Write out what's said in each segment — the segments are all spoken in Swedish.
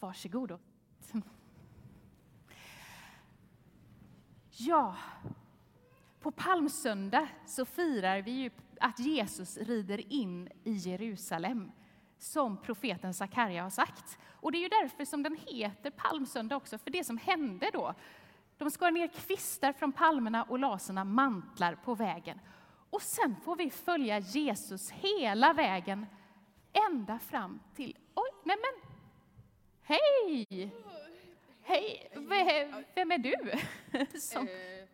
Varsågod. Ja, på palmsöndag så firar vi ju att Jesus rider in i Jerusalem, som profeten Sakarja har sagt. Och det är ju därför som den heter palmsöndag också, för det som hände då. De skar ner kvistar från palmerna och la sina mantlar på vägen. Och sen får vi följa Jesus hela vägen ända fram till... Oj, nej men! Hej! Hej! Ve- Vem är du? Som, Eh,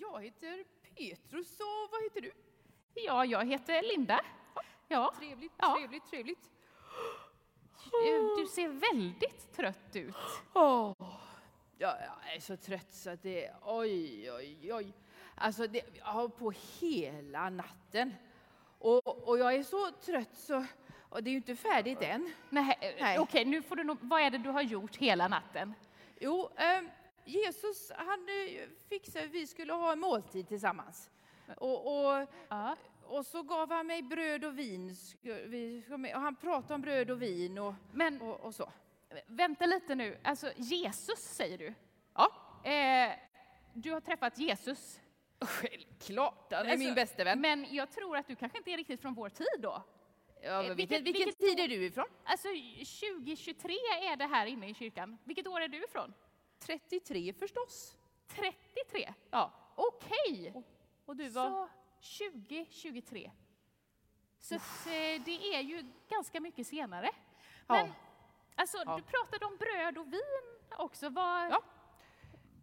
jag heter Petrus och vad heter du? ja, jag heter Linda. Ja, Trevligt, Ja. trevligt, trevligt. du ser väldigt trött ut. Ja, jag är så trött så att det... Oj, oj, oj. Alltså, det, jag har på hela natten. Och, och jag är så trött så... Och det är ju inte färdigt än. Nej, Nej. Okej, nu får du nog, vad är det du har gjort hela natten? Jo, ehm, Jesus han eh, fixade, vi skulle ha en måltid tillsammans. Och, och, Ja. och så gav han mig bröd och vin. Och han pratade om bröd och vin och, Men och, och så. vänta lite nu, alltså Jesus säger du? Ja, Eh, du har träffat Jesus. självklart. Han är Alltså, min bäste vän. Men jag tror att du kanske inte är riktigt från vår tid då? Ja, vilken, vilket- vilken vilket tid är du ifrån? Alltså 2023 är det här inne i kyrkan. Vilket år är du ifrån? 33 förstås. 33? Ja. Okej! Och du var? Så 2023. Så eh, det är ju ganska mycket senare. Ja. Men alltså, Ja. du pratade om bröd och vin också. Vad, Ja.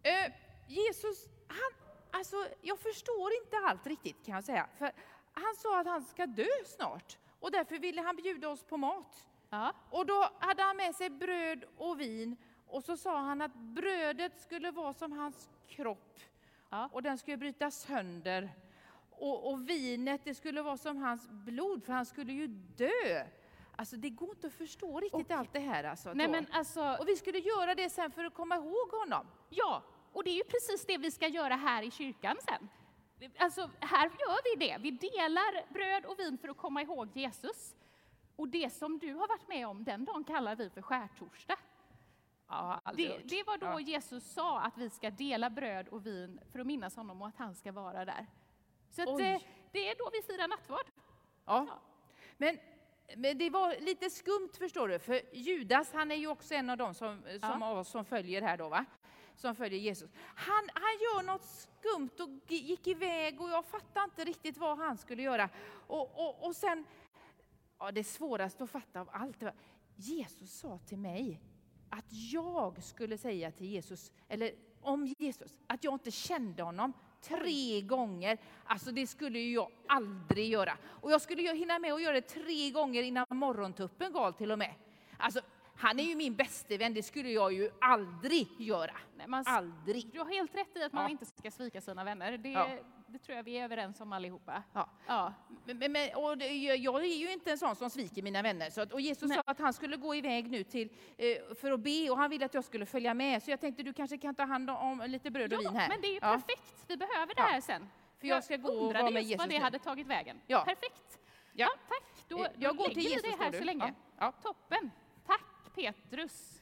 Eh, Jesus, han, alltså, jag förstår inte allt riktigt kan jag säga. För han sa att han ska dö snart och därför ville han bjuda oss på mat. Ja. Och då hade han med sig bröd och vin och så sa han att brödet skulle vara som hans kropp Ja. och den skulle brytas sönder. Och, och vinet det skulle vara som hans blod för han skulle ju dö. Alltså det går inte att förstå riktigt Okej. allt det här alltså. Nej då. men alltså, Och vi skulle göra det sen för att komma ihåg honom. ja, och det är ju precis det vi ska göra här i kyrkan sen. Alltså, här gör vi det. Vi delar bröd och vin för att komma ihåg Jesus. Och det som du har varit med om, den dagen kallar vi för skärtorsdag. Ja, Det, det var då Ja. Jesus sa att vi ska dela bröd och vin för att minnas honom och att han ska vara där. Så att, eh, det är då vi firar nattvard. Ja. Men, men det var lite skumt förstår du, för Judas han är ju också en av dem som, som, av oss som följer här då va? Som följer Jesus. Han, han gör något skumt och gick iväg och jag fattar inte riktigt vad han skulle göra. Och, och, och sen, ja det svåraste att fatta av allt var, Jesus sa till mig att jag skulle säga till Jesus, eller om Jesus, att jag inte kände honom tre gånger. Alltså det skulle ju jag aldrig göra. Och jag skulle hinna med att göra det tre gånger innan morgontuppen gal till och med. Alltså, han är ju min bäste vän, det skulle jag ju aldrig göra. Nej, man, Aldrig. du har helt rätt i att man Ja. inte ska svika sina vänner. Det, Ja. det tror jag vi är överens om allihopa. Ja. Ja. Men, men- och det, jag är ju inte en sån som sviker mina vänner. Så att, och Jesus Nej. sa att han skulle gå iväg nu till, eh, för att be och han ville att jag skulle följa med. Så jag tänkte du kanske kan ta hand om lite bröd och vin här. men det är ju perfekt. Vi behöver det här sen. För jag ska gå och vara med Jesus vad det hade tagit vägen. Perfekt. Ja. Tack. Då, Eh, jag då går till Jesus det här så länge. Toppen. Petrus.